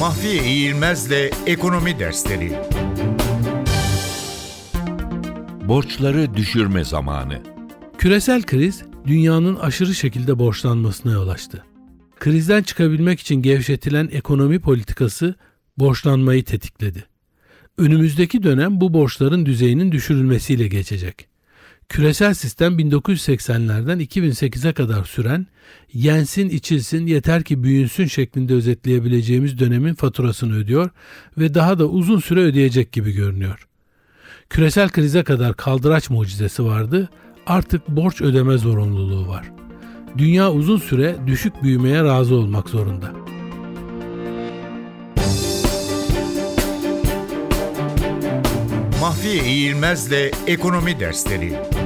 Mahfiye İğilmez'le Ekonomi Dersleri Borçları düşürme zamanı. Küresel kriz dünyanın aşırı şekilde borçlanmasına yol açtı. Krizden çıkabilmek için gevşetilen ekonomi politikası borçlanmayı tetikledi. Önümüzdeki dönem bu borçların düzeyinin düşürülmesiyle geçecek. Küresel sistem 1980'lerden 2008'e kadar süren yensin içilsin yeter ki büyünsün şeklinde özetleyebileceğimiz dönemin faturasını ödüyor ve daha da uzun süre ödeyecek gibi görünüyor. Küresel krize kadar kaldıraç mucizesi vardı, artık borç ödeme zorunluluğu var. Dünya uzun süre düşük büyümeye razı olmak zorunda. Mahfiye İğilmez'le Ekonomi Dersleri